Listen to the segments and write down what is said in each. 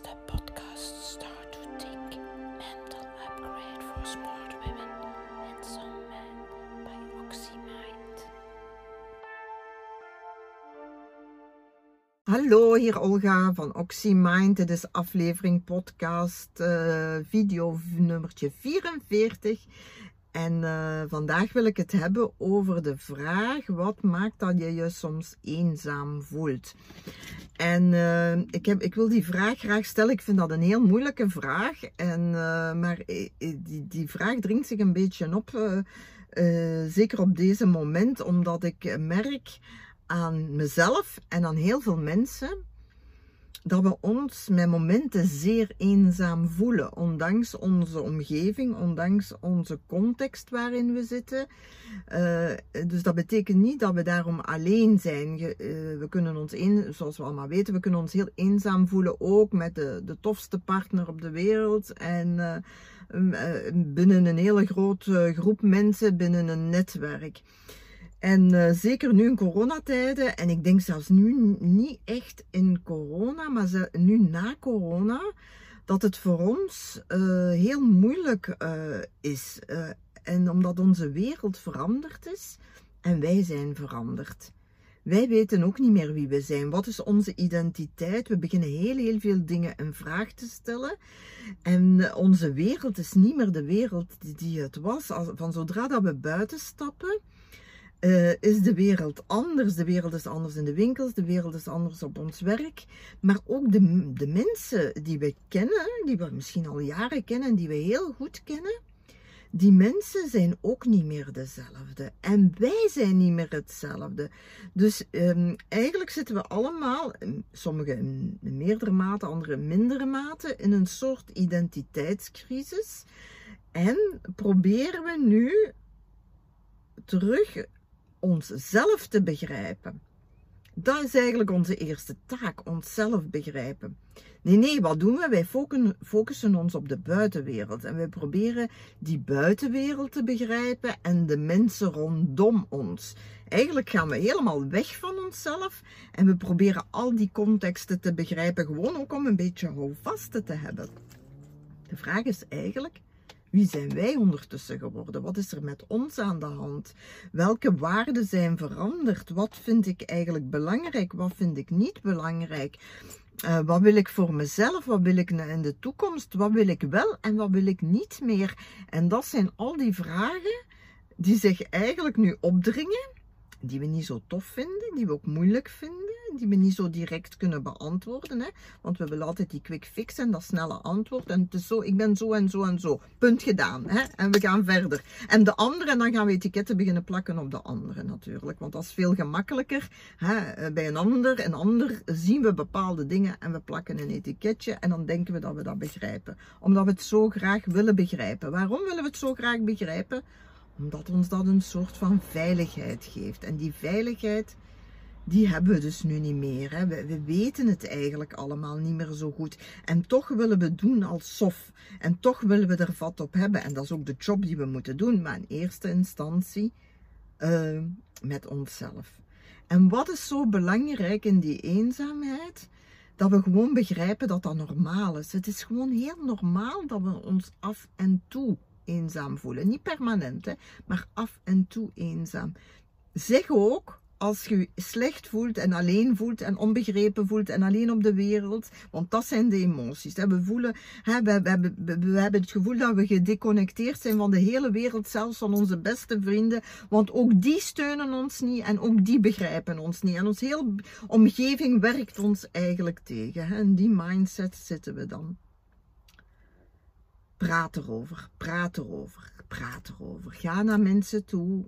is de podcast Start to Think Mental Upgrade for Smart Women and Some Men by OxyMind. Hallo, hier Olga van OxyMind. Dit is aflevering podcast uh, video nummertje 44. En uh, vandaag wil ik het hebben over de vraag: wat maakt dat je je soms eenzaam voelt? En uh, ik, heb, ik wil die vraag graag stellen. Ik vind dat een heel moeilijke vraag. En, uh, maar die, die vraag dringt zich een beetje op. zeker op deze moment, omdat ik merk aan mezelf en aan heel veel mensen dat we ons met momenten zeer eenzaam voelen, ondanks onze omgeving, ondanks onze context waarin we zitten. Uh, dus dat betekent niet dat we daarom alleen zijn. uh, we kunnen ons, zoals we allemaal weten, we kunnen ons heel eenzaam voelen, ook met de, de tofste partner op de wereld en uh, binnen een hele grote groep mensen, binnen een netwerk. En uh, zeker nu in coronatijden, en ik denk zelfs nu niet echt in corona, maar nu na corona, dat het voor ons uh, heel moeilijk uh, is. en omdat onze wereld veranderd is en wij zijn veranderd. Wij weten ook niet meer wie we zijn. Wat is onze identiteit? We beginnen heel, heel veel dingen in vraag te stellen. En onze wereld is niet meer de wereld die, die het was. Van zodra dat we buiten stappen, uh, is de wereld anders. De wereld is anders in de winkels, de wereld is anders op ons werk. Maar ook de, de mensen die we kennen, die we misschien al jaren kennen en die we heel goed kennen, die mensen zijn ook niet meer dezelfde. En wij zijn niet meer hetzelfde. Dus um, eigenlijk zitten we allemaal, sommigen in meerdere mate, anderen in mindere mate, in een soort identiteitscrisis. En proberen we nu terug onszelf te begrijpen. Dat is eigenlijk onze eerste taak, onszelf begrijpen. Nee, nee, wat doen we? Wij focussen ons op de buitenwereld en wij proberen die buitenwereld te begrijpen en de mensen rondom ons. Eigenlijk gaan we helemaal weg van onszelf en we proberen al die contexten te begrijpen, gewoon ook om een beetje houvast te hebben. De vraag is eigenlijk, wie zijn wij ondertussen geworden? Wat is er met ons aan de hand? Welke waarden zijn veranderd? Wat vind ik eigenlijk belangrijk? Wat vind ik niet belangrijk? Uh, wat wil ik voor mezelf? Wat wil ik in de toekomst? Wat wil ik wel en wat wil ik niet meer? En dat zijn al die vragen die zich eigenlijk nu opdringen, die we niet zo tof vinden, die we ook moeilijk vinden die we niet zo direct kunnen beantwoorden. Hè? Want we willen altijd die quick fix en dat snelle antwoord. En het is zo, ik ben zo en zo en zo. Punt gedaan. Hè? En we gaan verder. En de andere, dan gaan we etiketten beginnen plakken op de andere natuurlijk. Want dat is veel gemakkelijker. Hè? Bij een ander, een ander zien we bepaalde dingen en we plakken een etiketje. En dan denken we dat we dat begrijpen. Omdat we het zo graag willen begrijpen. Waarom willen we het zo graag begrijpen? Omdat ons dat een soort van veiligheid geeft. En die veiligheid die hebben we dus nu niet meer. Hè. We, we, weten het eigenlijk allemaal niet meer zo goed. En toch willen we doen alsof. En toch willen we er vat op hebben. En dat is ook de job die we moeten doen. Maar in eerste instantie uh, met onszelf. En wat is zo belangrijk in die eenzaamheid? Dat we gewoon begrijpen dat dat normaal is. Het is gewoon heel normaal dat we ons af en toe eenzaam voelen. Niet permanent, hè, maar af en toe eenzaam. Zeg ook als je je slecht voelt en alleen voelt en onbegrepen voelt en alleen op de wereld. Want dat zijn de emoties. We, voelen, we, we, we, hebben het gevoel dat we gedeconnecteerd zijn van de hele wereld, zelfs van onze beste vrienden. Want ook die steunen ons niet en ook die begrijpen ons niet. En onze hele omgeving werkt ons eigenlijk tegen. En die mindset zitten we dan. Praat erover, praat erover, praat erover. Ga naar mensen toe,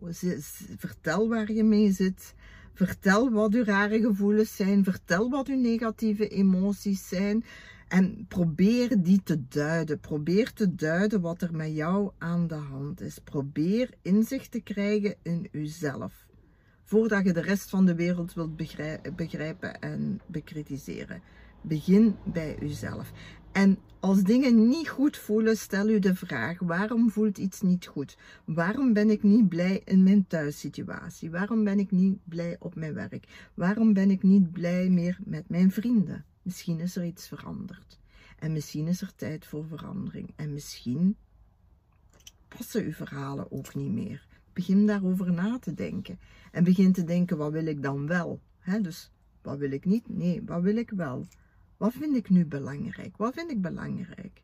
vertel waar je mee zit. Vertel wat uw rare gevoelens zijn. Vertel wat uw negatieve emoties zijn. En probeer die te duiden. Probeer te duiden wat er met jou aan de hand is. Probeer inzicht te krijgen in uzelf. Voordat je de rest van de wereld wilt begrijpen en bekritiseren. Begin bij uzelf. En als dingen niet goed voelen, stel u de vraag: waarom voelt iets niet goed? Waarom ben ik niet blij in mijn thuissituatie? Waarom ben ik niet blij op mijn werk? Waarom ben ik niet blij meer met mijn vrienden? Misschien is er iets veranderd. En misschien is er tijd voor verandering. En misschien passen uw verhalen ook niet meer. Begin daarover na te denken. En begin te denken, wat wil ik dan wel? Dus wat wil ik niet? Nee, wat wil ik wel? Wat vind ik nu belangrijk? Wat vind ik belangrijk?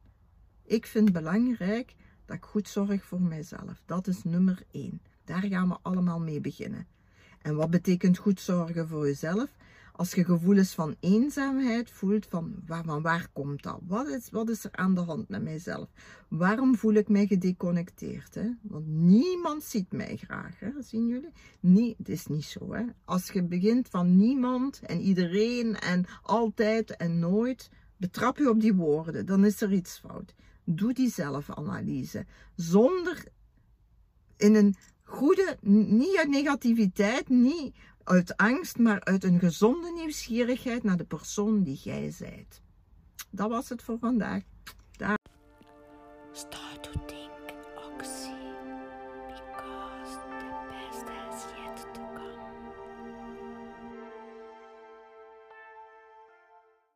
Ik vind belangrijk dat ik goed zorg voor mijzelf. Dat is nummer één. Daar gaan we allemaal mee beginnen. En wat betekent goed zorgen voor jezelf? Als je gevoelens van eenzaamheid voelt, van waar, van waar komt dat? Wat is, wat is er aan de hand met mijzelf? Waarom voel ik mij gedeconnecteerd? Hè? Want niemand ziet mij graag, hè? zien jullie? Nee, het is niet zo. Hè? Als je begint van niemand en iedereen en altijd en nooit, betrap je op die woorden, dan is er iets fout. Doe die zelfanalyse. Zonder in een goede, niet uit negativiteit, niet uit angst, maar uit een gezonde nieuwsgierigheid naar de persoon die jij zijt. Dat was het voor vandaag.